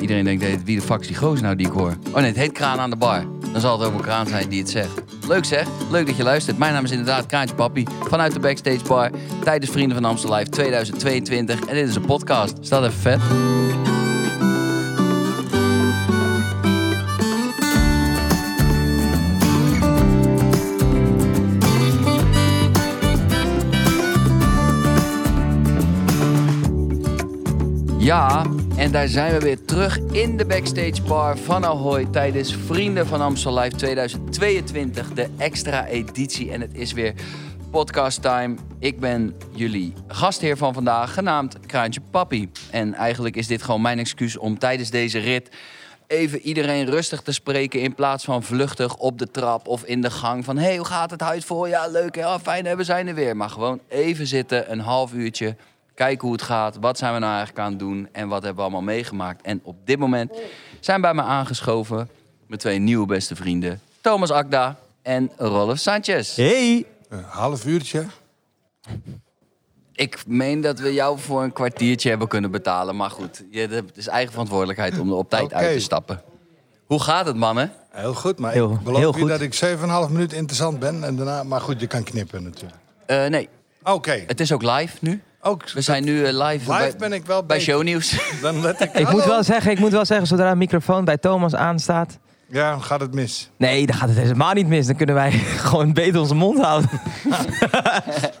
Iedereen denkt, hey, wie de fuck is nou die ik hoor? Oh nee, het heet Kraan aan de bar. Dan zal het ook een kraan zijn die het zegt. Leuk zeg, leuk dat je luistert. Mijn naam is inderdaad Kraantje Papi vanuit de Backstage Bar tijdens Vrienden van Amstel Live 2022. En dit is een podcast. Staat even vet. Ja, en daar zijn we weer terug in de backstage bar van Ahoy tijdens Vrienden van Amstel Live 2022, de extra editie. En het is weer podcast time. Ik ben jullie gastheer van vandaag, genaamd Kraantje Papi. En eigenlijk is dit gewoon mijn excuus om tijdens deze rit even iedereen rustig te spreken in plaats van vluchtig op de trap of in de gang van hey, hoe gaat het huid voor? Ja, leuk, ja, fijn, hè, we zijn er weer. Maar gewoon even zitten, een half uurtje, kijken hoe het gaat. Wat zijn we nou eigenlijk aan het doen en wat hebben we allemaal meegemaakt? En op dit moment zijn bij me aangeschoven mijn twee nieuwe beste vrienden, Thomas Akda en Rolf Sanchez. Hey! Een half uurtje. Ik meen dat we jou voor een kwartiertje hebben kunnen betalen. Maar goed, je, het is eigen verantwoordelijkheid om er op tijd uit te stappen. Hoe gaat het, mannen? Heel goed, maar Heel- ik beloof je dat ik 7,5 minuten interessant ben. En daarna, maar goed, je kan knippen natuurlijk. Eh, nee, Oké. het is ook live nu. Ook, We zijn nu eh, live, live bij, ben ik wel bij beter. shownieuws. Dan let ik... Ik moet, wel zeggen, ik moet wel zeggen, zodra een microfoon bij Thomas aanstaat... Ja, dan gaat het mis. Nee, dan gaat het helemaal niet mis. Dan kunnen wij gewoon beter onze mond houden.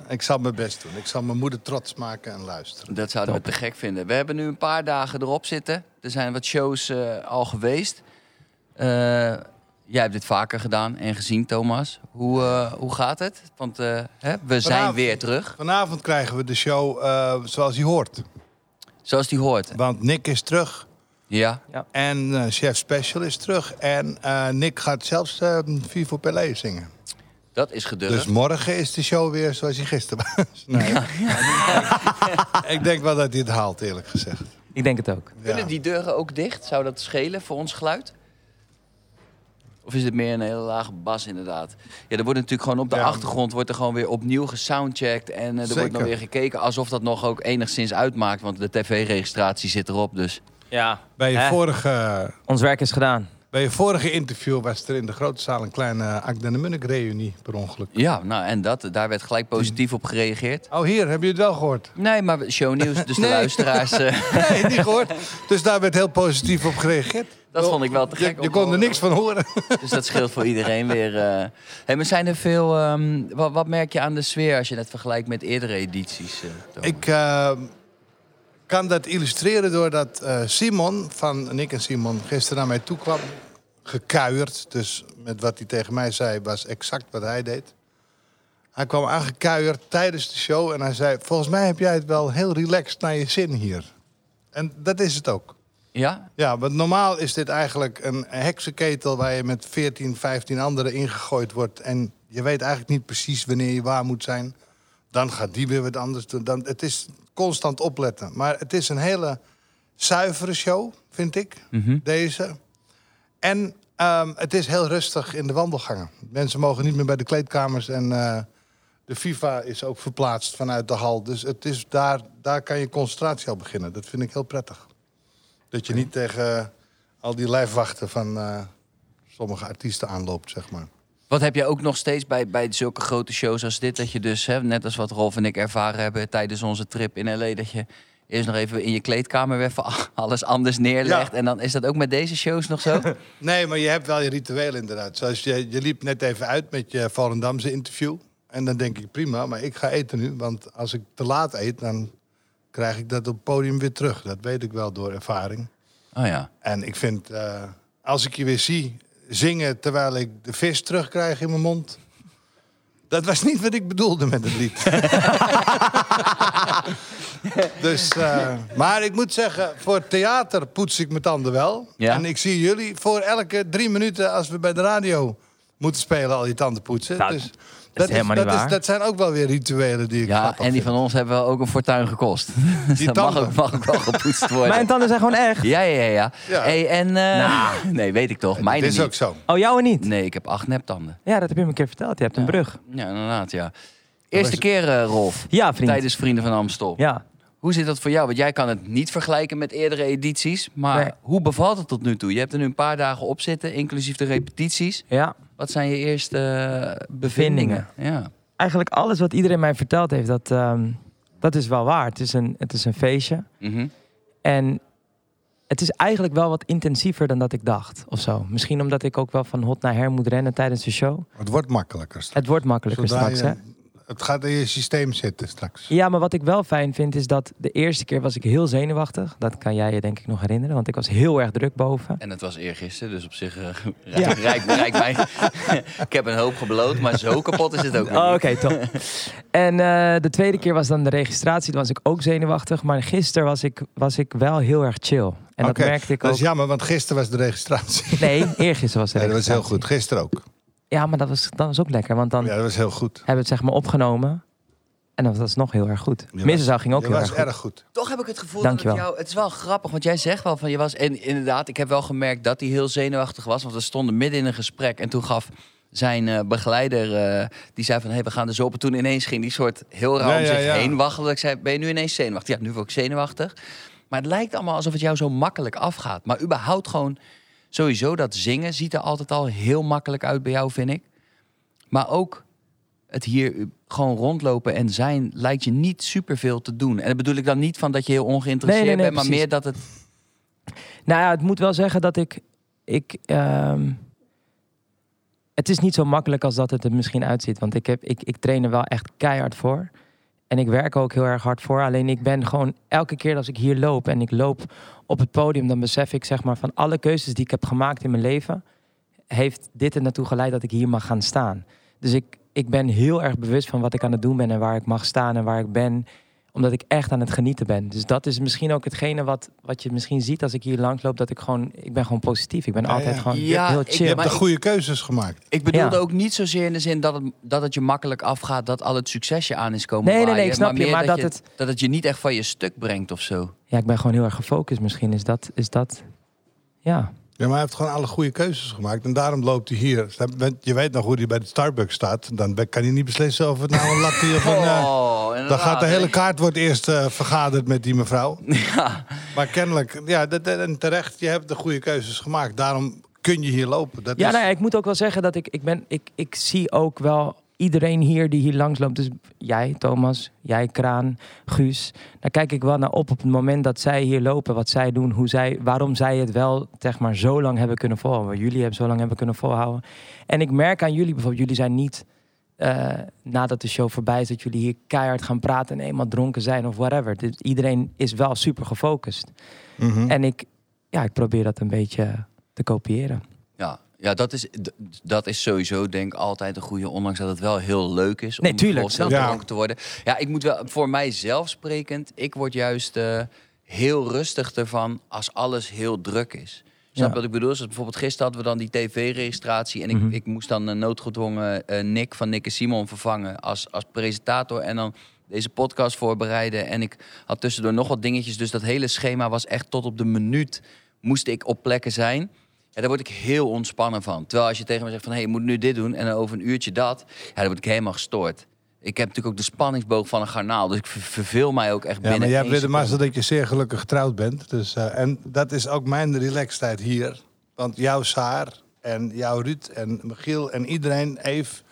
Ik zal mijn best doen. Ik zal mijn moeder trots maken en luisteren. Dat zouden we te gek vinden. We hebben nu een paar dagen erop zitten. Er zijn wat shows eh, al geweest. Eh, jij hebt dit vaker gedaan en gezien, Thomas. Hoe, eh, hoe gaat het? Want eh, hè, we zijn weer terug, Vanavond krijgen we de show eh, zoals die hoort. zoals die hoort. Want Nick is terug. Ja, En eh, Chef Special is terug. En eh, Nick gaat zelfs eh Vivo Pelé zingen. dat is gedurfd. Dus morgen is de show weer zoals hij gisteren was. Nee. ik denk wel dat hij het haalt, eerlijk gezegd. Ik denk het ook. Kunnen Ja. die deuren ook dicht? Zou dat schelen voor ons geluid? Of is het meer een hele lage bas inderdaad? Ja, er wordt natuurlijk gewoon op de Ja. achtergrond wordt er gewoon weer opnieuw gesoundcheckt. En eh, er wordt dan weer gekeken alsof dat nog ook enigszins uitmaakt. Want de tv-registratie zit erop, dus... Ja. Bij je, Hè? vorige, Ons werk is gedaan. Bij je vorige interview was er in de grote zaal een kleine Akden de Munnik reunie per ongeluk. Ja, nou en dat, daar werd gelijk positief op gereageerd. Oh, hier, heb je het wel gehoord? Nee, maar shownieuws, dus de luisteraars... eh, Nee, niet gehoord. Dus daar werd heel positief op gereageerd. dat vond ik wel te Je, gek. je om kon er niks van horen. Dus dat scheelt voor iedereen weer. eh. Hey, maar zijn er veel... ehm, wat, wat merk je aan de sfeer als je het vergelijkt met eerdere edities? eh? Ik eh, kan dat illustreren doordat Simon van Nick en Simon gisteren naar mij toe kwam. Gekuierd. Dus met wat hij tegen mij zei was exact wat hij deed. Hij kwam aangekuierd tijdens de show en hij zei... Volgens mij heb jij het wel heel relaxed naar je zin hier. En dat is het ook. Ja? Ja, want normaal is dit eigenlijk een heksenketel... waar je met 14, 15 anderen ingegooid wordt... en je weet eigenlijk niet precies wanneer je waar moet zijn. Dan gaat die weer wat anders doen. Dan, het is constant opletten. Maar het is een hele zuivere show, vind ik, Mhm. deze. En ehm, het is heel rustig in de wandelgangen. Mensen mogen niet meer bij de kleedkamers... en eh, de FIFA is ook verplaatst vanuit de hal. Dus het is daar, daar kan je concentratie al beginnen. Dat vind ik heel prettig. Dat je niet tegen al die lijfwachten van eh, sommige artiesten aanloopt, zeg maar. Wat heb je ook nog steeds bij, bij zulke grote shows als dit? Dat je dus, hè, net als wat Rolf en ik ervaren hebben tijdens onze trip in L.A. Dat je eerst nog even in je kleedkamer weer even alles anders neerlegt. Ja. En dan is dat ook met deze shows nog zo? Nee, maar je hebt wel je ritueel inderdaad. Zoals je, je liep net even uit met je Volendamse interview. En dan denk ik, prima, maar ik ga eten nu. Want als ik te laat eet, dan krijg ik dat op het podium weer terug. Dat weet ik wel door ervaring. Oh ja. En ik vind, eh, als ik je weer zie zingen terwijl ik de vis terugkrijg in mijn mond. Dat was niet wat ik bedoelde met het lied. dus, eh, maar ik moet zeggen, voor theater poets ik mijn tanden wel. Ja? En ik zie jullie voor elke drie minuten als we bij de radio moeten spelen al je tanden poetsen. Nou, dus is helemaal niet dat, waar. dat zijn ook wel weer rituelen die ik Ja, en die vind. van ons hebben wel ook een fortuin gekost. Dus Die dat mag tanden. ook, mag ook wel gepoetst worden. Mijn tanden zijn gewoon echt. Ja, ja, ja. ja. Ja. Hey, en, eh, Nou. Nee, weet ik toch. Dat Mijne is niet. ook zo. Oh, jou niet? Nee, ik heb acht neptanden. Ja, dat heb je me een keer verteld. Je hebt een brug. Ja, inderdaad, ja. Eerste keer, eh, Rolf. Ja, vriend. Tijdens Vrienden van Amstel. Ja. Hoe zit dat voor jou? Want jij kan het niet vergelijken met eerdere edities. Maar Nee. hoe bevalt het tot nu toe? Je hebt er nu een paar dagen op zitten, inclusief de repetities. Ja, Wat zijn je eerste eh, bevindingen? Ja. eigenlijk alles wat iedereen mij verteld heeft, dat, ehm, dat is wel waar. Het is een, het is een feestje. Mhm. En het is eigenlijk wel wat intensiever dan dat ik dacht, of zo. Misschien omdat ik ook wel van hot naar her moet rennen tijdens de show. Het wordt makkelijker straks. Het wordt makkelijker Zodra straks, je- hè? Het gaat in je systeem zitten straks. Ja, maar wat ik wel fijn vind is dat de eerste keer was ik heel zenuwachtig. Dat kan jij je denk ik nog herinneren, want ik was heel erg druk boven. En het was eergisteren, dus op zich uh, Ja. rijk, rijk, rijk mij. ik heb een hoop gebloot, maar zo kapot is het ook weer Oh, niet. Oké, top. en eh, de tweede keer was dan de registratie. Toen was ik ook zenuwachtig. Maar gisteren was ik, was ik wel heel erg chill. En Oké, dat merkte ik Dat ook. is jammer, want gisteren was de registratie. Nee, eergisteren was de Nee, dat was heel goed. Gisteren ook. Ja, maar dat was, dat was ook lekker. Want dan Ja, dat was heel goed. hebben we het zeg maar opgenomen. En dat was nog heel erg goed. was- Missenzaal ging ook Je heel was erg goed. erg goed. Toch heb ik het gevoel Dankjewel. dat het jou... Het is wel grappig, want jij zegt wel van je was... En inderdaad, ik heb wel gemerkt dat hij heel zenuwachtig was. Want we stonden midden in een gesprek en toen gaf zijn eh, begeleider... eh, die zei van, hé, we gaan er zo op. En toen ineens ging die soort heel raar Ja, om ja, zich ja. heen waggelen. Ik zei, ben je nu ineens zenuwachtig? Ja, nu word ik zenuwachtig. Maar het lijkt allemaal alsof het jou zo makkelijk afgaat. Maar überhaupt gewoon... Sowieso dat zingen ziet er altijd al heel makkelijk uit bij jou, vind ik. Maar ook het hier gewoon rondlopen en zijn lijkt je niet superveel te doen. En dat bedoel ik dan niet van dat je heel ongeïnteresseerd Nee, nee, nee, bent, maar precies. meer dat het... Nou ja, het moet wel zeggen dat ik. ik ehm, het is niet zo makkelijk als dat het er misschien uitziet. Want ik, heb, ik, ik train er wel echt keihard voor. En ik werk er ook heel erg hard voor. Alleen ik ben gewoon elke keer als ik hier loop en ik loop op het podium, dan besef ik zeg maar van alle keuzes die ik heb gemaakt in mijn leven, heeft dit er naartoe geleid dat ik hier mag gaan staan. Dus ik, ik ben heel erg bewust van wat ik aan het doen ben en waar ik mag staan en waar ik ben omdat ik echt aan het genieten ben. Dus dat is misschien ook hetgene wat, wat je misschien ziet als ik hier langs loop. Dat ik gewoon, ik ben gewoon positief. Ik ben Ja, altijd ja. gewoon Ja, heel ik- Je chill. hebt Maar de goede keuzes gemaakt. Ik bedoelde Ja. ook niet zozeer in de zin dat het, dat het je makkelijk afgaat, dat al het succes je aan is komen Nee, nee, nee, ik snap je, meer maar dat je, het- dat het je niet echt van je stuk brengt of zo. Ja, ik ben gewoon heel erg gefocust misschien. Is dat, is dat, ja. Ja, maar hij heeft gewoon alle goede keuzes gemaakt. En daarom loopt hij hier. Je weet nog hoe hij bij de Starbucks staat. Dan kan hij niet beslissen of het nou een latte of een... eh, Dan gaat de hele kaart wordt eerst eh, vergaderd met die mevrouw. Ja, Maar kennelijk, ja, dat, en terecht, je hebt de goede keuzes gemaakt. Daarom kun je hier lopen. Dat Ja, is, nou ja, ik moet ook wel zeggen dat ik, ik ben, ik, ik zie ook wel iedereen hier die hier langs loopt. Dus jij, Thomas, jij, Kraan, Guus. Daar kijk ik wel naar op op het moment dat zij hier lopen, wat zij doen, hoe zij, waarom zij het wel zeg maar zo lang hebben kunnen volhouden. Jullie hebben zo lang hebben kunnen volhouden. En ik merk aan jullie bijvoorbeeld, jullie zijn niet eh, nadat de show voorbij is, dat jullie hier keihard gaan praten en eenmaal dronken zijn of whatever. Dus iedereen is wel super gefocust. Mhm. En ik, ja, ik probeer dat een beetje te kopiëren. ja. ja dat, is, d- dat is sowieso denk ik altijd een goede, ondanks dat het wel heel leuk is om Nee, tuurlijk, bijvoorbeeld dat- dronken te worden. Ja, ik moet wel, voor mijzelf sprekend, ik word juist eh, heel rustig ervan als alles heel druk is. Snap wat ik bedoel? Dus bijvoorbeeld gisteren hadden we dan die tv-registratie en ik, Mhm. ik moest dan eh, noodgedwongen eh, Nick van Nick en Simon vervangen als, als presentator en dan deze podcast voorbereiden. En ik had tussendoor nog wat dingetjes, dus dat hele schema was echt tot op de minuut moest ik op plekken zijn. Ja, daar word ik heel ontspannen van. Terwijl als je tegen me zegt van... hé, hey, je moet nu dit doen en dan over een uurtje dat... ja, dan word ik helemaal gestoord. Ik heb natuurlijk ook de spanningsboog van een garnaal. Dus ik ver- verveel mij ook echt Ja, binnen maar jij hebt weer de dat je zeer gelukkig getrouwd bent. Dus, eh, en dat is ook mijn relaxedheid hier. Want jouw Saar en jouw Ruud en Michiel en iedereen heeft...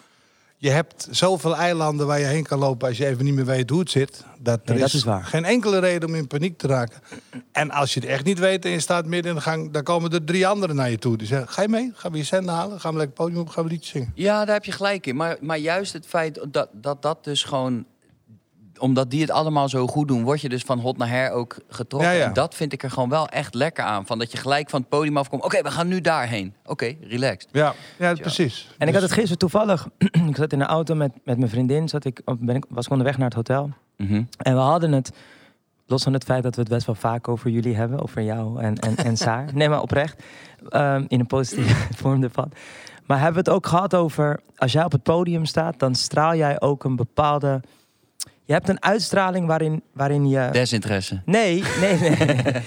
Je hebt zoveel eilanden waar je heen kan lopen als je even niet meer weet hoe het zit. Dat er Nee, dat is, is waar. geen enkele reden om in paniek te raken. En als je het echt niet weet en je staat midden in de gang... dan komen er drie anderen naar je toe. Die zeggen, ga je mee? Gaan we je zenden halen? Gaan we lekker podium op? Gaan we liedjes zingen? Ja, daar heb je gelijk in. Maar, maar juist het feit dat, dat dat dus gewoon... omdat die het allemaal zo goed doen... word je dus van hot naar her ook getrokken. Ja, ja. En dat vind ik er gewoon wel echt lekker aan. Van dat je gelijk van het podium afkomt. Oké, we gaan nu daarheen. Oké, relaxed. Ja, ja, precies. En ik had het gisteren toevallig. ik zat in de auto met, met mijn vriendin. Zat ik, ben ik, was ik onderweg naar het hotel. Mhm. En we hadden het. Los van het feit dat we het best wel vaak over jullie hebben. Over jou en, en, en Saar. Nee, maar oprecht. ehm, in een positieve vorm ervan. Maar hebben we het ook gehad over. Als jij op het podium staat, dan straal jij ook een bepaalde. Je hebt een uitstraling waarin, waarin je. Desinteresse. Nee, nee, nee.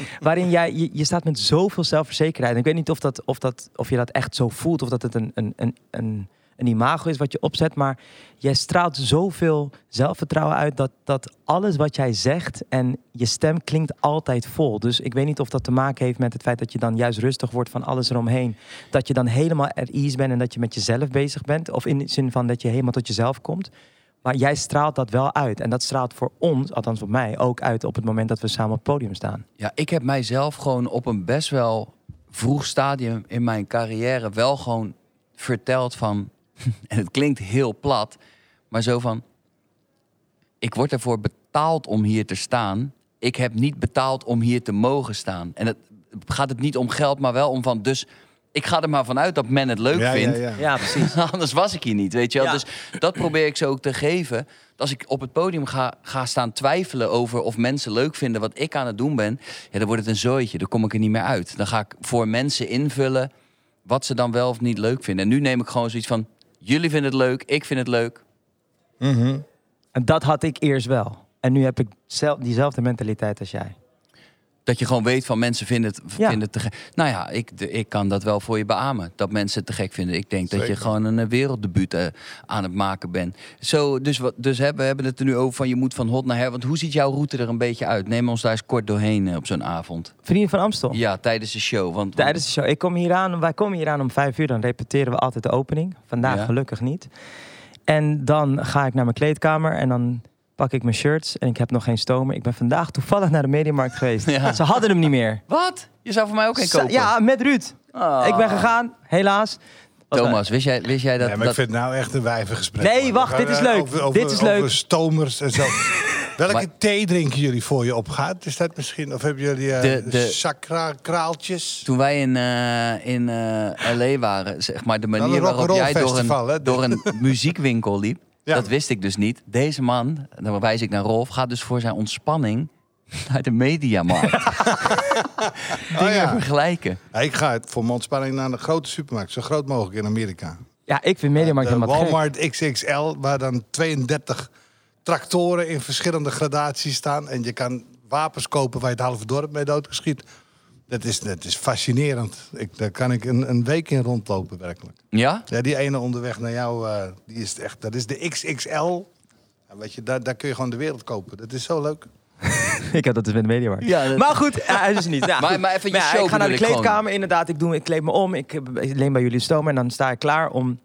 Waarin jij, je, je staat met zoveel zelfverzekerheid. En ik weet niet of, dat, of, dat, of je dat echt zo voelt of dat het een, een, een, een, een imago is wat je opzet. Maar jij straalt zoveel zelfvertrouwen uit dat, dat alles wat jij zegt en je stem klinkt altijd vol. Dus ik weet niet of dat te maken heeft met het feit dat je dan juist rustig wordt van alles eromheen. Dat je dan helemaal at ease bent en dat je met jezelf bezig bent. Of in de zin van dat je helemaal tot jezelf komt. Maar jij straalt dat wel uit. En dat straalt voor ons, althans voor mij, ook uit op het moment dat we samen op het podium staan. Ja, ik heb mijzelf gewoon op een best wel vroeg stadium in mijn carrière wel gewoon verteld van, en het klinkt heel plat, maar zo van, ik word ervoor betaald om hier te staan. Ik heb niet betaald om hier te mogen staan. En het gaat het niet om geld, maar wel om van, dus ik ga er maar vanuit dat men het leuk Ja, vindt. ja. Ja, precies. Anders was ik hier niet, weet je wel. Ja. Dus dat probeer ik ze ook te geven. Als ik op het podium ga, ga staan twijfelen over of mensen leuk vinden wat ik aan het doen ben, ja, dan wordt het een zooitje. Dan kom ik er niet meer uit. Dan ga ik voor mensen invullen wat ze dan wel of niet leuk vinden. En nu neem ik gewoon zoiets van: jullie vinden het leuk, ik vind het leuk. Mhm. En dat had ik eerst wel. En nu heb ik zelf, diezelfde mentaliteit als jij. Dat je gewoon weet van mensen vinden het, Ja. vinden het te gek. Nou ja, ik, de- ik kan dat wel voor je beamen. Dat mensen het te gek vinden. Ik denk dat je gewoon een eh, werelddebuut eh, aan het maken bent. Zo, dus wat, dus hebben, we hebben het er nu over van je moet van hot naar her. Want hoe ziet jouw route er een beetje uit? Neem ons daar eens kort doorheen eh, op zo'n avond. Vrienden van Amstel. Ja, tijdens de show. Want, want- Tijdens de show. Ik kom hier aan, wij komen hier aan om vijf uur. Dan repeteren we altijd de opening. Vandaag Ja. gelukkig niet. En dan ga ik naar mijn kleedkamer en dan pak ik mijn shirts. En ik heb nog geen stomer. Ik ben vandaag toevallig naar de Mediamarkt geweest. Ja. Ze hadden hem niet meer. Wat? Je zou voor mij ook een kopen? Ja, met Ruud. Ah. Ik ben gegaan, helaas. Thomas, wist jij, wist jij dat... Nee, maar dat ik vind het nou echt een wijvengesprek. Nee, man. wacht, dit is leuk. eh, Over, over, Dit is leuk. Over stomers en zo. Welke Maar- thee drinken jullie voor je opgaat? Is dat misschien? Of hebben jullie eh De- de- sacra kraaltjes? Toen wij in, eh, in eh, L.A. waren, zeg maar, de manier waarop jij door een, door een muziekwinkel liep, Ja. dat wist ik dus niet. Deze man, dan wijs ik naar Rolf, gaat dus voor zijn ontspanning naar de mediamarkt. Dingen Oh ja. vergelijken. Ja, ik ga voor mijn ontspanning naar de grote supermarkt. Zo groot mogelijk in Amerika. Ja, ik vind Mediamarkt helemaal gek. Walmart XXL, waar dan 32 tractoren in verschillende gradaties staan. En je kan wapens kopen waar je het halve dorp mee doodgeschiet. Dat is, dat is fascinerend. Ik, daar kan ik een, een week in rondlopen, werkelijk. Ja? Ja, die ene onderweg naar jou, eh, die is echt, dat is de XXL. Ja, weet je, daar, daar kun je gewoon de wereld kopen. Dat is zo leuk. Ik heb dat dus met de Mediamarkt. Ja, dat- Maar goed, ja, hij is niet. Ja, Maar- maar even je ja, show Ik ga naar de kleedkamer, inderdaad. Ik, doe, ik kleed me om. Ik, heb- ik leen bij jullie stomen. En dan sta ik klaar om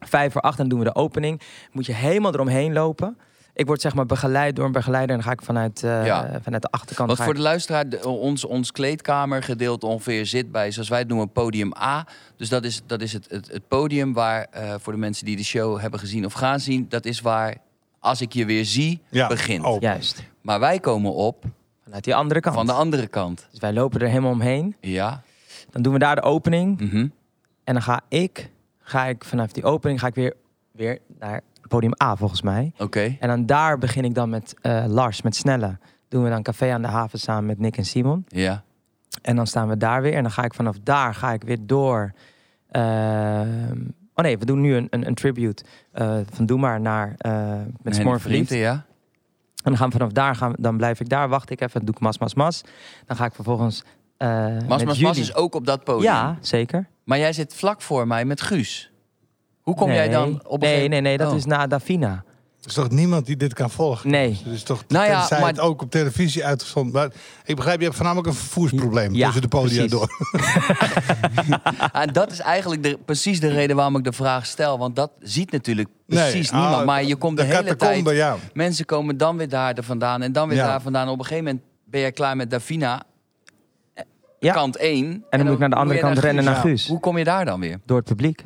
vijf voor acht. En dan doen we de opening. Moet je helemaal eromheen lopen. Ik word zeg maar begeleid door een begeleider. En dan ga ik vanuit, eh, Ja. vanuit de achterkant... Want ga voor ik- de luisteraar, de- ons, ons kleedkamergedeelte ongeveer zit bij, zoals wij het noemen, podium A. Dus dat is, dat is het, het, het podium waar, eh, voor de mensen die de show hebben gezien of gaan zien, dat is waar, als ik je weer zie, Ja, begint. open. Juist. Maar wij komen op Vanuit die andere kant. van de andere kant. Dus wij lopen er helemaal omheen. Ja. Dan doen we daar de opening. mhm. En dan ga ik, ga ik vanaf die opening ga ik weer, weer naar podium A volgens mij. Oké. En dan daar begin ik dan met eh, Lars, met Snelle. Doen we dan café aan de haven samen met Nick en Simon. Ja. En dan staan we daar weer. En dan ga ik vanaf daar ga ik weer door. ehm, oh nee, we doen nu een, een, een tribute eh, van Doe maar naar eh met Smoor Verliefd. Vrienden, ja. En dan gaan we vanaf daar, gaan, dan blijf ik daar, wacht ik even, doe ik mas, mas, mas. Dan ga ik vervolgens eh Mas Mas Mas is ook op dat podium. Ja, zeker. Maar jij zit vlak voor mij met Guus. Hoe kom nee, jij dan op een Nee, nee, nee, dat Oh. is na Davina. Er is toch niemand die dit kan volgen? Nee. Is toch, Nou ja, tenzij maar- het ook op televisie uitgezonden. Maar ik begrijp, je hebt voornamelijk een vervoersprobleem Ja, tussen de podia precies. door. En dat is eigenlijk de, precies de reden waarom ik de vraag stel. Want dat ziet natuurlijk Nee, precies ah, niemand. Maar je komt de, hele tijd... ja. Mensen komen dan weer daar vandaan en dan weer Ja. daar vandaan. Op een gegeven moment ben jij klaar met Davina, Ja. kant 1. En dan moet ik naar de andere kant rennen naar Ja. Guus. Hoe kom je daar dan weer? Door het publiek.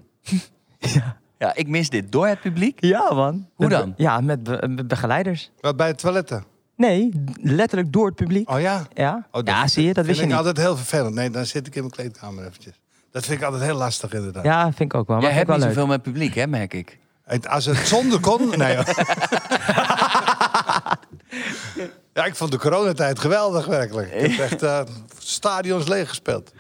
Ja, ik mis dit. Door het publiek? Ja, man. Hoe dan? ja, met, be- met begeleiders. Wat bij het toiletten. Nee, letterlijk door het publiek. Oh ja? Ja, Oh, ja zie je, dat wist je vind niet. ik altijd heel vervelend. Nee, dan zit ik in mijn kleedkamer eventjes. Dat vind ik altijd heel lastig inderdaad. Ja, vind ik ook wel. Maar Jij vind hebt ik niet wel leuk. zoveel met publiek, hè, merk ik. Als het zonder kon... nee, hoor. ja, ik vond de coronatijd geweldig werkelijk. Ik heb echt eh, stadions leeg gespeeld.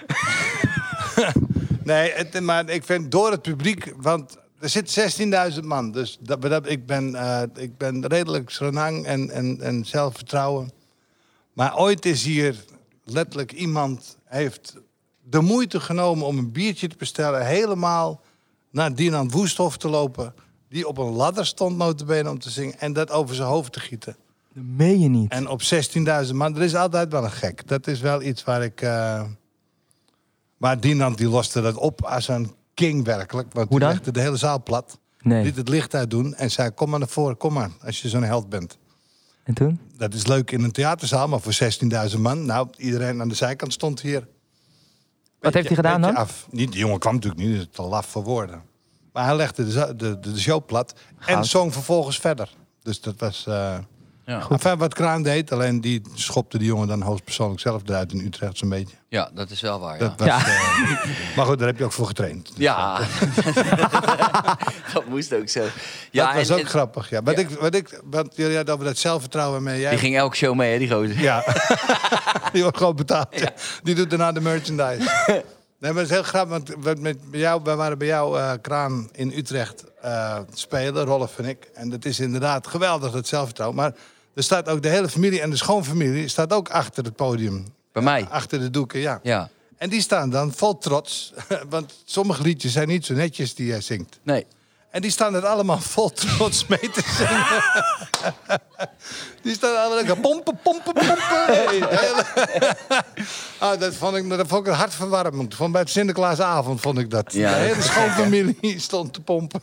Nee, het, maar ik vind door het publiek... Want er zit 16.000 man. Dus dat, dat, ik, ben, eh, ik ben redelijk renang en, en, en zelfvertrouwen. Maar ooit is hier letterlijk iemand... heeft de moeite genomen om een biertje te bestellen... helemaal naar Dinant Woesthof te lopen. Die op een ladder stond notabene om te zingen. En dat over zijn hoofd te gieten. Dat meen je niet. En op 16.000 man. Er is altijd wel een gek. Dat is wel iets waar ik... eh maar Dinant die loste dat op als een king werkelijk. Want Hoe dan? legde de hele zaal plat. Nee. Liet het licht uitdoen en zei... Kom maar naar voren, kom maar. Als je zo'n held bent. En toen? Dat is leuk in een theaterzaal, maar voor 16.000 man. Nou, iedereen aan de zijkant stond hier. Wat heeft hij gedaan dan? Af. Niet, die jongen kwam natuurlijk niet, dat is te laf voor woorden. Maar hij legde de, de, de, show plat en zong vervolgens verder. Dus dat was... eh Ja. enfin, wat Kraan deed, alleen die schopte die jongen dan hoogstpersoonlijk zelf eruit in Utrecht zo'n beetje. ja, dat is wel waar. Ja. Dat was, Ja. eh, maar goed, daar heb je ook voor getraind. Ja, dat moest ook zo. Ja, dat was en- ook en- grappig. Ja. Wat, Ja. Ik, wat ik, wat jullie hadden over dat zelfvertrouwen mee. Jij, Die ging elke show mee, hè, die gozer. Ja. die wordt gewoon betaald. ja. Die doet daarna de merchandise. Nee, maar het is heel grappig, want we, met bij jou, wij waren bij jou, eh, Kraan, in Utrecht eh, spelen, Rolf en ik. En dat is inderdaad geweldig, dat zelfvertrouwen. Maar er staat ook de hele familie en de schoonfamilie staat ook achter het podium. Bij mij. Achter de doeken, ja. Ja. En die staan dan vol trots. Want sommige liedjes zijn niet zo netjes die jij zingt. Nee. En die staan er allemaal vol trots mee te zingen. die staan allemaal lekker pompen, pompen, pompen. Hey, ah, dat, vond ik, dat vond ik hartverwarmend. Van bij het Sinterklaasavond vond ik dat. Ja, de hele schoonfamilie stond te pompen.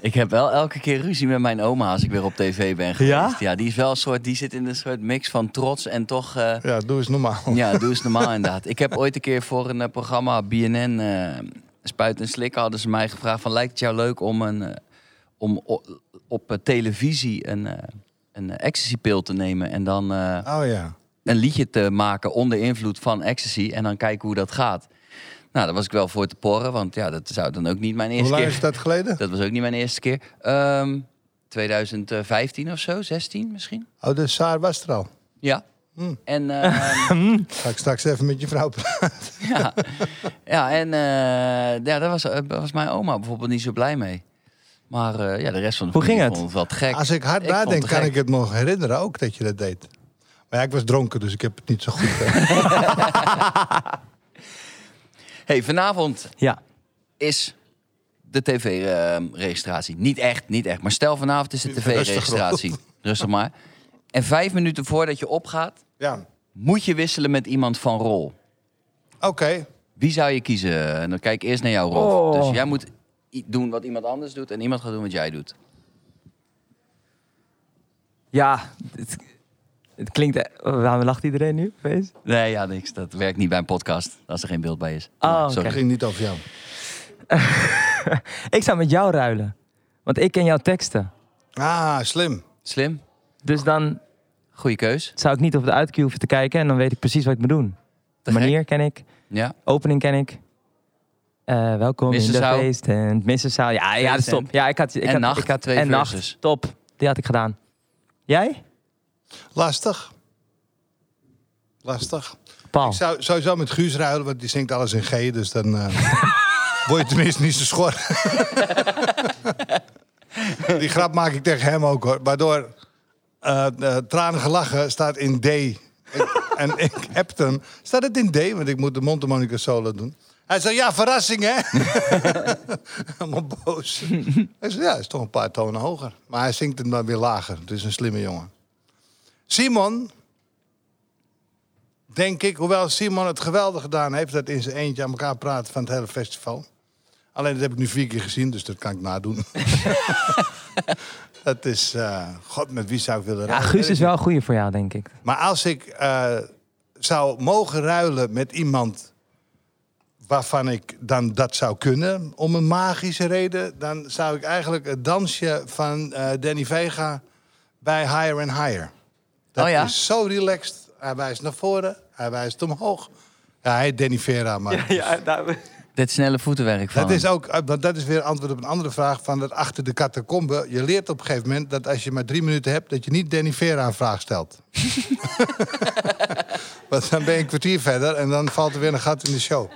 Ik heb wel elke keer ruzie met mijn oma als ik weer op tv ben geweest. Ja? Ja, die is wel een soort, die zit in een soort mix van trots en toch. eh, Ja, doe eens normaal. ja, doe eens normaal inderdaad. Ik heb ooit een keer voor een eh, programma BNN Spuit en Slikken hadden ze mij gevraagd van lijkt het jou leuk om een eh, om op eh, televisie een, eh een ecstasy-pil te nemen en dan Oh ja. een liedje te maken onder invloed van ecstasy en dan kijken hoe dat gaat. Nou, daar was ik wel voor te porren, want ja, dat zou dan ook niet mijn Hoe eerste lang keer. is dat geleden? Dat was ook niet mijn eerste keer. Ehm 2015 of zo, 16 misschien. Oh, de Saar was er al. Ja. Hmm. En, ehm, Ga ik straks even met je vrouw praten. ja. ja, en eh, ja, daar was, eh, was mijn oma bijvoorbeeld niet zo blij mee. Maar eh, ja, de rest van de Hoe ging het? vond het wel te gek. Als ik hard Ik nadenk, kan ik het nog herinneren ook dat je dat deed. Maar ja, ik was dronken, dus ik heb het niet zo goed. Hey, vanavond Ja. is de tv-registratie. niet echt, niet echt. Maar stel vanavond is de Rustig, tv-registratie. Rustig maar. En vijf minuten voordat je opgaat, ja, moet je wisselen met iemand van rol. oké. Wie zou je kiezen? En dan kijk ik eerst naar jou, Rolf. Oh. Dus jij moet doen wat iemand anders doet en iemand gaat doen wat jij doet. Ja, het, het klinkt... eh, Waarom lacht iedereen nu? Feest? Nee, ja, niks. Dat werkt niet bij een podcast als er geen beeld bij is. Oh, Sorry. Het ging niet over jou. Ik zou met jou ruilen. Want ik ken jouw teksten. Ah, slim. Slim. Dus dan Goeie keus. zou ik niet op de uitcue hoeven te kijken. En dan weet ik precies wat ik moet doen. De manier ken ik. Ja. Opening ken ik. Eh, welkom in de Missenzaal. feesttent. Missenzaal. Ja, ja, dat is top. Ja, ik had, ik En had, nacht, ik had, twee en verses. nacht. Top. Die had ik gedaan. Jij? Lastig. Lastig. Paul. Ik zou sowieso met Guus ruilen, want die zingt alles in G. Dus dan eh, word je tenminste niet zo schor. die grap maak ik tegen hem ook hoor. Waardoor eh, tranen gelachen staat in D. Ik- en ik heb hem. Staat het in D? Want ik moet de mondharmonica solo doen. Hij zegt, ja, verrassing hè? Helemaal boos. Hij zegt, ja, is toch een paar tonen hoger. Maar hij zingt hem dan weer lager. Het is een slimme jongen. Simon, denk ik, hoewel Simon het geweldig gedaan heeft... dat in zijn eentje aan elkaar praten van het hele festival. Alleen dat heb ik nu vier keer gezien, dus dat kan ik nadoen. Dat is, eh, god, met wie zou ik willen Ja, ruilen? Guus Weet is wel een goeie voor jou, denk ik. maar als ik eh, zou mogen ruilen met iemand waarvan ik dan dat zou kunnen, om een magische reden, dan zou ik eigenlijk het dansje van eh, Danny Vega bij Higher and Higher. Dat Oh ja? is zo relaxed. Hij wijst naar voren, hij wijst omhoog. Ja, hij Danny Vera, maar Dit snelle voetenwerk van dat is ook, eh, want dat is weer antwoord op een andere vraag van dat achter de catacombe. Je leert op een gegeven moment dat als je maar drie minuten hebt, dat je niet Danny Vera een vraag stelt. Want dan ben je een kwartier verder en dan valt er weer een gat in de show.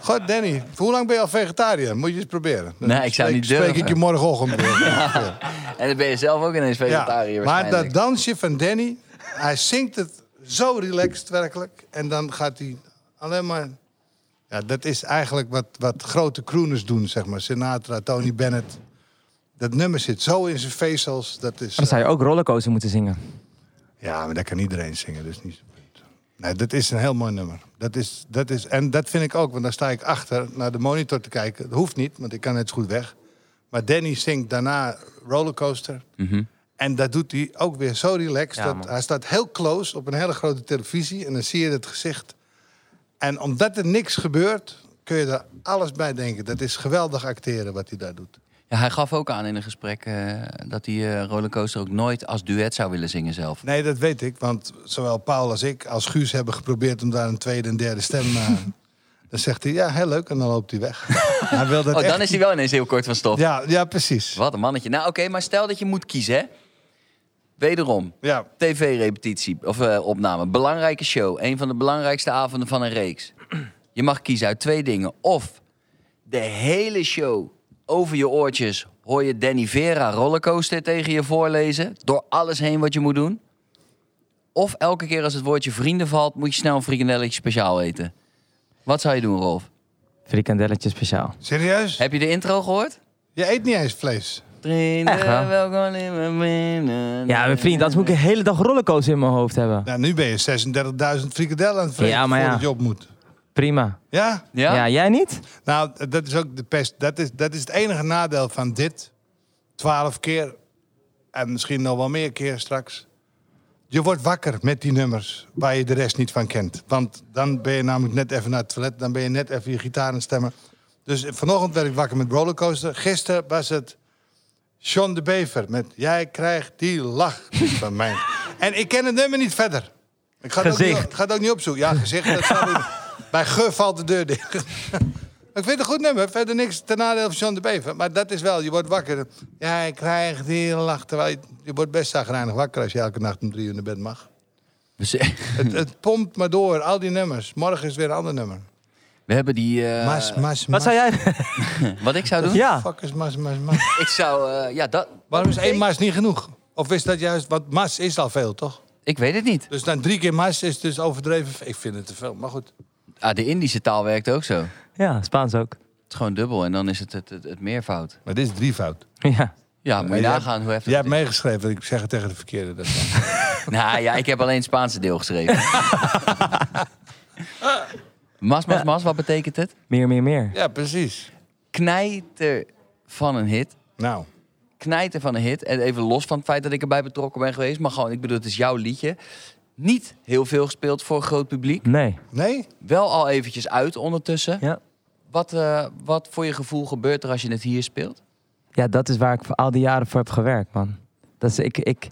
God, Danny, hoe lang ben je al vegetariër? Moet je eens proberen. Dan Nee, ik zou spreek- niet Spreek ik durven. je morgenochtend. Ja. En dan ben je zelf ook ineens vegetariër Ja, maar dat dansje van Danny, hij zingt het zo relaxed werkelijk. En dan gaat hij alleen maar Ja, dat is eigenlijk wat, wat grote crooners doen, zeg maar. Sinatra, Tony Bennett. Dat nummer zit zo in zijn vezels. Dat is, Dan zou je eh, ook rollercoaster moeten zingen. ja, maar dat kan iedereen zingen, dus niet. Nee, dat is een heel mooi nummer. Dat is, dat is, en dat vind ik ook, want dan sta ik achter naar de monitor te kijken. Dat hoeft niet, want ik kan net zo goed weg. Maar Danny zingt daarna Rollercoaster. Mhm. En dat doet hij ook weer zo relaxed. Ja, dat, man. hij staat heel close op een hele grote televisie en dan zie je het gezicht. En omdat er niks gebeurt, kun je er alles bij denken. Dat is geweldig acteren wat hij daar doet. Ja, hij gaf ook aan in een gesprek eh, dat hij eh, Rollercoaster ook nooit als duet zou willen zingen zelf. Nee, dat weet ik. Want zowel Paul als ik, als Guus, hebben geprobeerd om daar een tweede en derde stem... eh, dan zegt hij, ja, heel leuk. En dan loopt hij weg. hij wil dat Oh, echt dan is hij wel ineens heel kort van stof. Ja, ja, precies. Wat een mannetje. Nou, oké, maar stel dat je moet kiezen, hè? Wederom, Ja, tv-repetitie of eh, opname. Belangrijke show. Een van de belangrijkste avonden van een reeks. Je mag kiezen uit twee dingen. Of de hele show over je oortjes hoor je Danny Vera rollercoaster tegen je voorlezen. Door alles heen wat je moet doen. Of elke keer als het woordje vrienden valt, moet je snel een frikandelletje speciaal eten. Wat zou je doen, Rolf? Frikandelletje speciaal. serieus? Heb je de intro gehoord? Je eet niet eens vlees. Vrienden, Echt wel? welkom in mijn binnen. Ja, mijn vriend, anders moet ik een hele dag rollercoaster in mijn hoofd hebben. Nou, nu ben je 36.000 frikadellen aan het vreten Ja, maar ja. voordat je op moet. Prima. Ja? Ja? Ja, jij niet? Nou, dat is ook de pest. Dat is, dat is het enige nadeel van dit. Twaalf keer. En misschien nog wel meer keer straks. Je wordt wakker met die nummers waar je de rest niet van kent. Want dan ben je namelijk net even naar het toilet. Dan ben je net even je gitaar aan het stemmen. Dus vanochtend werd ik wakker met Rollercoaster. Gisteren was het John de Bever met Jij krijgt die lach van mij. En ik ken het nummer niet verder. Ik ga het, ook niet, Gezicht. ga het ook niet opzoeken. Ja, gezicht. Dat staat in- bij Ge valt de deur dicht. Ik vind het een goed nummer. Verder niks ten nadeel van John de Bever. Maar dat is wel, je wordt wakker. Ja, ik krijg die lach. Terwijl je, je wordt best zagrijnig wakker als je elke nacht om drie uur naar bed mag. Z- Het, het pompt maar door, al die nummers. Morgen is weer een ander nummer. We hebben die... eh, mas, mas, Wat mas. zou jij... Wat ik zou doen? Ja. Fuck is mas, mas, mas. Ik zou... eh, ja, dat... Waarom is één mas niet genoeg? Of is dat juist, want mas is al veel, toch? Ik weet het niet. Dus dan drie keer mas is dus overdreven. Ik vind het te veel, maar goed. Ah, de Indische taal werkt ook zo. Het Ja, Spaans ook. is gewoon dubbel en dan is het het, het, het meervoud. Maar dit is drievoud. Ja. Ja, moet je nagaan hoe heftig Jij hebt het meegeschreven, ik zeg het tegen de verkeerde. Dat Nou ja, ik heb alleen het Spaanse deel geschreven. mas, mas, mas, wat betekent het? Meer, meer, meer. ja, precies. Knijter van een hit. Nou, Knijter van een hit. En even los van het feit dat ik erbij betrokken ben geweest. Maar gewoon, ik bedoel, het is jouw liedje. Niet heel veel gespeeld voor een groot publiek. Nee. nee? Wel al eventjes uit ondertussen. Ja. Wat, eh, wat voor je gevoel gebeurt er als je het hier speelt? Ja, dat is waar ik voor al die jaren voor heb gewerkt, man. Dat is, ik, ik,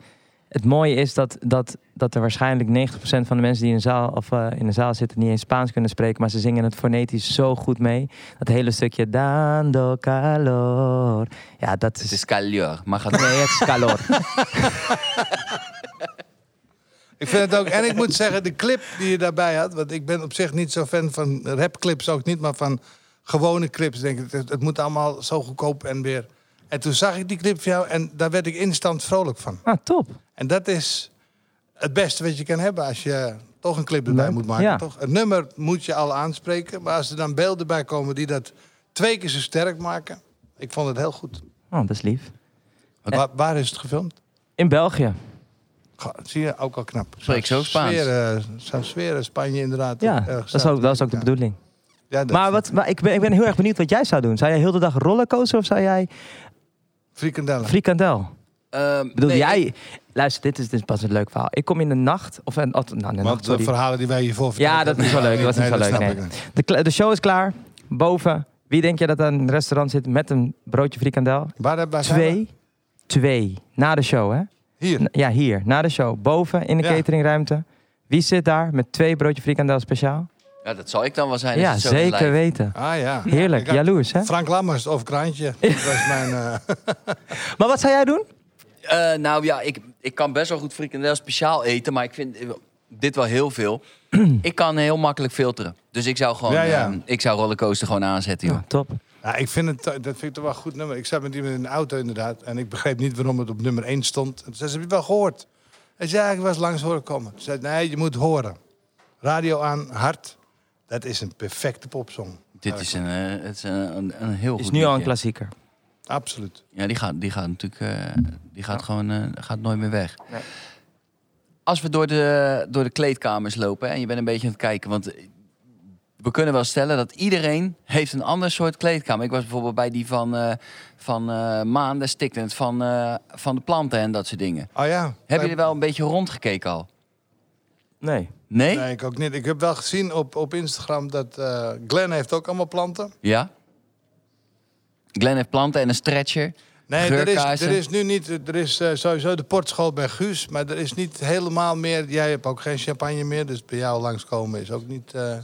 het mooie is dat, dat, dat er waarschijnlijk 90% van de mensen die in de, zaal, of, eh, in de zaal zitten niet eens Spaans kunnen spreken, maar ze zingen het fonetisch zo goed mee. Dat hele stukje dando calor. Ja, dat Het is... is caleur, maar gaat Nee, het is calor. Ik vind het ook. En ik moet zeggen, de clip die je daarbij had. Want ik ben op zich niet zo fan van rapclips ook niet, maar van gewone clips. Denk ik, het, het moet allemaal zo goedkoop en weer. En toen zag ik die clip van jou en daar werd ik instant vrolijk van. Ah, top. En dat is het beste wat je kan hebben als je toch een clip erbij Leuk. moet maken. Ja. Toch? Het nummer moet je al aanspreken, maar als er dan beelden bij komen die dat twee keer zo sterk maken. Ik vond het heel goed. Oh, dat is lief. Waar, waar is het gefilmd? In België. Ga- Zie je, ook al knap. Spreek zo Spaans. Sfeer, eh, sfeer, Spanje inderdaad. Ja, erg dat is ook, dat is ook de bedoeling. Ja, Maar, wat, maar ik, ben, ik ben heel erg benieuwd wat jij zou doen. Zou jij heel de dag rollercoaster of zou jij Frikandellen. frikandel? Ehm, Bedoel nee, jij... ik- Luister, dit is, dit is pas een leuk verhaal. Ik kom in de nacht... Of een, of- nou, in de Want nacht, de verhalen die wij hiervoor vertellen... Ja, dat is wel leuk. Dat was niet zo leuk. De, show is klaar. Boven. Wie denk je dat aan het restaurant zit met een broodje frikandel? Waar, waar zijn we? Twee. Twee. Na de show, hè? Hier. N- Ja, hier. Na de show. Boven in de Ja. cateringruimte. Wie zit daar met twee broodje frikandel speciaal? Ja, dat zal ik dan wel zijn. Ja, zeker weten. Ah ja. Heerlijk. Had Jaloers, hè? Frank Lammers of Kraantje. Dat was mijn... eh, Maar wat zou jij doen? Eh, nou ja, ik, ik kan best wel goed frikandel speciaal eten, maar ik vind dit wel heel veel. ik kan heel makkelijk filteren. Dus ik zou gewoon, Ja, ja. eh, ik zou rollercoaster gewoon aanzetten, joh. Ja, top. Ja, ik vind het, dat vind ik toch wel een goed nummer. Ik zat met iemand in de auto inderdaad. En ik begreep niet waarom het op nummer 1 stond. En toen zei ze, heb je het wel gehoord? Hij zei, ik was langs horen komen. Toen zei nee, je moet horen. Radio aan, hard. Dat is een perfecte popsong. Dit is een, eh, het is een, een, een heel Is goed nu al een liedje. klassieker. Absoluut. Ja, die gaat, die gaat natuurlijk eh, die gaat gewoon eh, gaat nooit meer weg. Nee. Als we door de, door de kleedkamers lopen hè, en je bent een beetje aan het kijken, want we kunnen wel stellen dat iedereen heeft een ander soort kleedkamer. Ik was bijvoorbeeld bij die van, eh van eh Maan, daar stikte het van, eh, van de planten en dat soort dingen. Oh ja. Heb je er wel een beetje rondgekeken al? Nee. Nee? Nee, ik ook niet. Ik heb wel gezien op, op Instagram dat eh Glenn heeft ook allemaal planten. Ja? Glenn heeft planten en een stretcher. Nee, er is, Geurkaarsen. er is nu niet. Er is eh, sowieso de portschool bij Guus, maar er is niet helemaal meer. Jij hebt ook geen champagne meer, dus bij jou langskomen is ook niet. eh,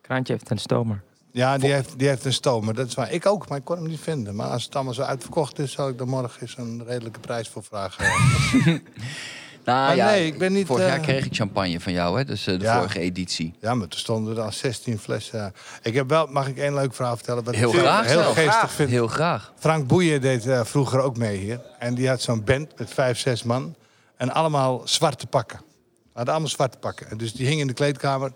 Kraantje heeft een stomer. Ja, die heeft, die heeft een stomer. Dat is waar. Ik ook, maar ik kon hem niet vinden. Maar als het allemaal zo uitverkocht is, zal ik er morgen eens een redelijke prijs voor vragen. Nou Maar ja, nee, ik ben niet, vorig jaar eh, kreeg ik champagne van jou, hè? Dus eh, de Ja. vorige editie. ja, maar toen stonden er al 16 flessen. Ik heb wel, mag ik één leuk verhaal vertellen? Wat Heel ik graag Heel geestig vind. Heel graag. Frank Boeien deed eh, vroeger ook mee hier. En die had zo'n band met vijf, zes man. En allemaal zwarte pakken. Hadden allemaal zwarte pakken. En dus die hingen in de kleedkamer.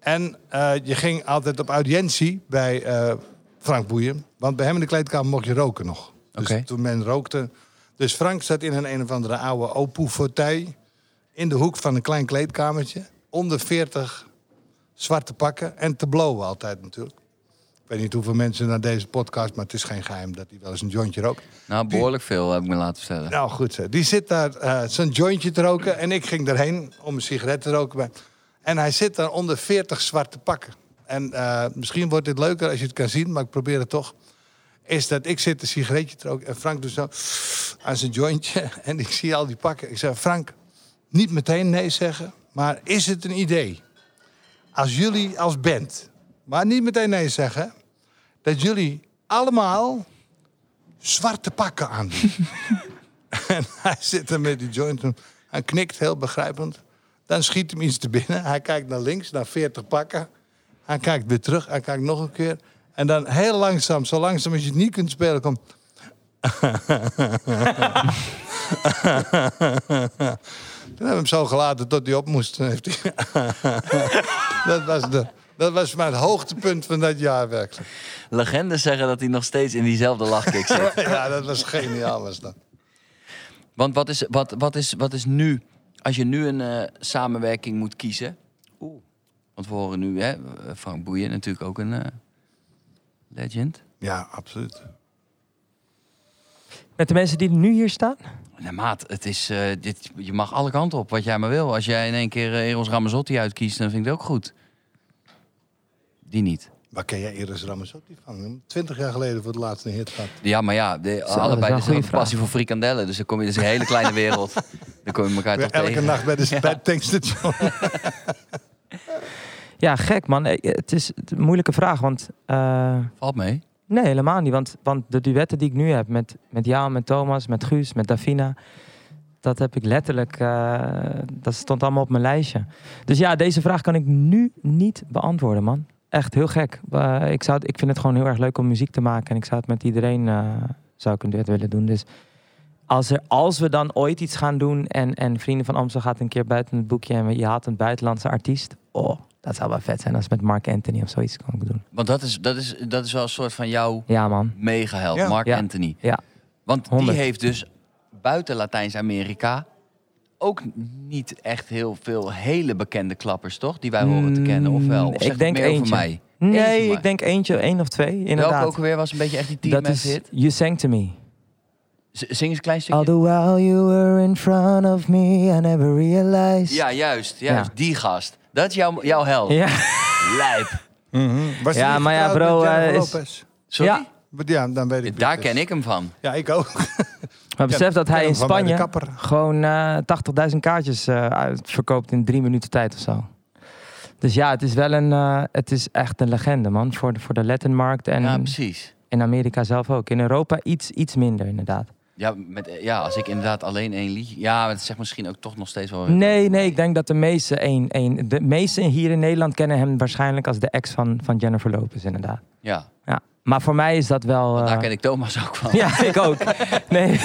En eh, je ging altijd op audiëntie bij eh, Frank Boeien. Want bij hem in de kleedkamer mocht je roken nog. Dus Oké. toen men rookte... Dus Frank zat in een een of andere oude opoe fauteuil... in de hoek van een klein kleedkamertje. Onder 40 zwarte pakken. En te blowen altijd natuurlijk. Ik weet niet hoeveel mensen naar deze podcast... maar het is geen geheim dat hij wel eens een jointje rookt. Nou, behoorlijk veel heb ik me laten vertellen. Nou goed, die zit daar eh zijn jointje te roken. En ik ging daarheen om een sigaret te roken. Bij. En hij zit daar onder 40 zwarte pakken. En eh, misschien wordt dit leuker als je het kan zien, maar ik probeer het toch. Is dat ik zit een sigaretje te roken en Frank doet zo aan zijn jointje. En ik zie al die pakken. Ik zeg, Frank, niet meteen nee zeggen. Maar is het een idee? Als jullie als band, maar niet meteen nee zeggen. Dat jullie allemaal zwarte pakken aandoen. En hij zit er met die joint. en knikt heel begrijpend. Dan schiet hem iets te binnen. Hij kijkt naar links, naar 40 pakken. Hij kijkt weer terug. Hij kijkt nog een keer. En dan heel langzaam, zo langzaam als je het niet kunt spelen, komt. Toen hebben we hem zo gelaten tot hij op moest. Heeft hij... dat, was de, dat was voor mij het hoogtepunt van dat jaar werkelijk. Legendes zeggen dat hij nog steeds in diezelfde lachkick zit. Ja, dat was geniaal was dat. Want wat is, wat, wat, is, wat is nu, als je nu een eh, samenwerking moet kiezen? Oeh. Want we horen nu, hè, Frank Boeien natuurlijk ook een eh, legend. Ja, absoluut. Met de mensen die nu hier staan? Nee, maat, het is, eh, dit, je mag alle kanten op, wat jij maar wil. Als jij in één keer eh, Eros Ramazzotti uitkiest, dan vind ik het ook goed. Die niet. Waar ken jij Iris Ramazzotti van? Twintig jaar geleden voor het laatste hit gehad. Ja, maar ja, de, dat is allebei een passie voor frikandellen. Dus dan kom je dus in een hele kleine wereld. Dan kom je elkaar toch Elke tegen. nacht bij, de, bij het tankstation. Ja, gek man. Eh, Het is een moeilijke vraag, want... eh, Valt mee. Nee, helemaal niet. Want, want de duetten die ik nu heb met, met jou, met Thomas, met Guus, met Davina... dat heb ik letterlijk... eh, dat stond allemaal op mijn lijstje. Dus ja, deze vraag kan ik nu niet beantwoorden, man. Echt heel gek. Eh, ik, zou, ik vind het gewoon heel erg leuk om muziek te maken. En ik zou het met iedereen eh, zou ik een duet willen doen. Dus als, er, als we dan ooit iets gaan doen... en, en Vrienden van Amstel gaat een keer buiten het boekje... en je haalt een buitenlandse artiest... Oh, dat zou wel vet zijn als met Mark Anthony of zoiets kan ik doen. Want dat is, dat, is, dat is wel een soort van jouw Ja, man. megaheld, Ja. Mark Ja. Anthony. Ja. Want 100. die heeft dus buiten Latijns-Amerika ook niet echt heel veel hele bekende klappers, toch? Die wij horen te kennen, of wel? Of Mm, zeg ik denk meer over eentje. mij? Nee, Eentje ik denk eentje, één of twee, inderdaad. Welke ook alweer was een beetje echt die team dat is hit? You Sang To Me. Z- Zing eens een klein stukje. All the while you were in front of me, I never realized. Ja, juist. juist. Ja. Die gast. Dat is jouw, jouw held. Ja. Lijp. Was Ja, niet maar ja, getrouwd bro, met Jennifer eh, is- Lopez? Sorry? Ja. Ja, dan weet ik wie Daar is. ken ik hem van. Ja, ik ook. Maar besef dat hij in van bij de Spanje kapper. gewoon eh 80.000 kaartjes eh, uitverkoopt in drie minuten tijd of zo. Dus ja, het is wel een, eh, het is echt een legende, man. Voor de, voor de Latinmarkt en Ja, precies. in Amerika zelf ook. In Europa iets, iets minder, inderdaad. Ja, met, ja, als ik inderdaad alleen één liedje... Ja, maar het zegt misschien ook toch nog steeds wel... Nee, nee, ik denk dat de meesten, één, één, de meesten hier in Nederland kennen hem waarschijnlijk als de ex van, van Jennifer Lopez, inderdaad. Ja, Ja. Maar voor mij is dat wel. want daar eh, ken ik Thomas ook van. Ja, ik ook. Nee.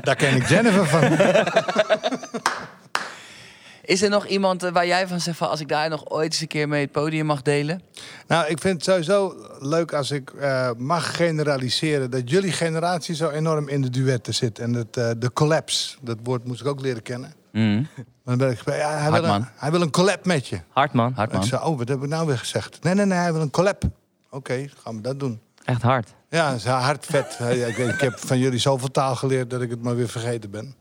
Daar ken ik Jennifer van. Is er nog iemand eh, waar jij van zegt van als ik daar nog ooit eens een keer mee het podium mag delen? Nou, ik vind het sowieso leuk als ik eh, mag generaliseren... dat jullie generatie zo enorm in de duetten zit. En het, eh, de collapse, dat woord moest ik ook leren kennen. Mm. Maar dan ben ik, ja, hij, wil Hartman. een, hij wil een collab met je. Hard man. Hard man. Ik zei, oh, wat heb ik nou weer gezegd? Nee, nee, nee, hij wil een collab. Oké, gaan we dat doen. Echt hard. Ja, hard vet. ik, ik heb van jullie zoveel taal geleerd dat ik het maar weer vergeten ben.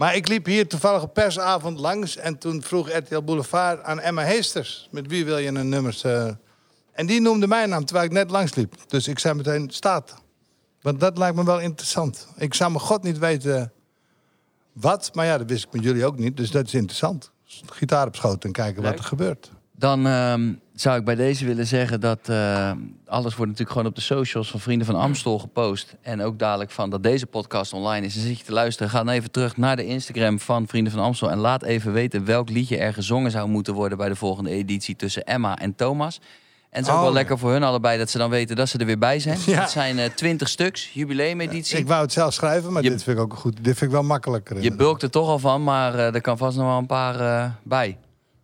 Maar ik liep hier toevallig op persavond langs... en toen vroeg RTL Boulevard aan Emma Heesters... met wie wil je een nummers... eh, en die noemde mijn naam terwijl ik net langs liep. Dus ik zei meteen, staat. Want dat lijkt me wel interessant. Ik zou mijn god niet weten wat... maar ja, dat wist ik met jullie ook niet, dus dat is interessant. Gitaar op schoot en kijken wat er gebeurt. Dan ehm, zou ik bij deze willen zeggen dat eh, alles wordt natuurlijk gewoon op de socials van Vrienden van Amstel gepost. En ook dadelijk van dat deze podcast online is. En zit je te luisteren, ga dan even terug naar de Instagram van Vrienden van Amstel. En laat even weten welk liedje er gezongen zou moeten worden bij de volgende editie tussen Emma en Thomas. En het is ook Oh, wel lekker voor hun allebei dat ze dan weten dat ze er weer bij zijn. Ja. Het zijn eh, twintig stuks, jubileumeditie. Ik wou het zelf schrijven, maar Je- dit vind ik ook goed. Dit vind ik wel makkelijker. Je bulkt er toch al van, maar eh, er kan vast nog wel een paar bij.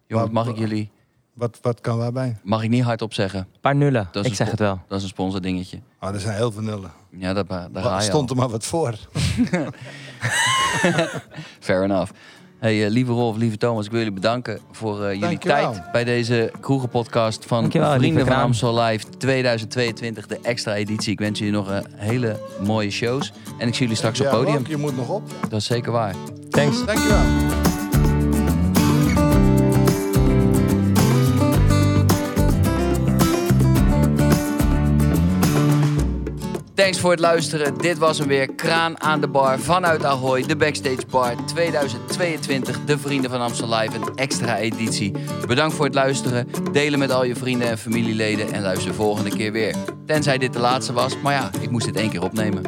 Jongens, mag ik jullie Wat, wat kan waarbij? mag ik niet hardop zeggen. Een paar nullen. Dat is ik zeg het wel. Dat is een sponsordingetje. Oh, er zijn heel veel nullen. Ja, dat, daar ga je stond al. er maar wat voor. Fair enough. Hey, eh, lieve Rolf, lieve Thomas, ik wil jullie bedanken voor eh, jullie Dankjewel. tijd bij deze kroegenpodcast van Dankjewel, Vrienden van. Amstel Live 2022, de extra editie. Ik wens jullie nog een hele mooie shows en ik zie jullie straks op Ja, podium. ook, je moet nog op. Dat is zeker waar. Thanks. Dankjewel. Thanks voor het luisteren. Dit was hem weer. Kraan aan de bar vanuit Ahoy. De Backstage Bar 2022. De Vrienden van Amstel Live. Een extra editie. Bedankt voor het luisteren. Delen met al je vrienden en familieleden. En luister volgende keer weer. Tenzij dit de laatste was. Maar ja, ik moest dit één keer opnemen.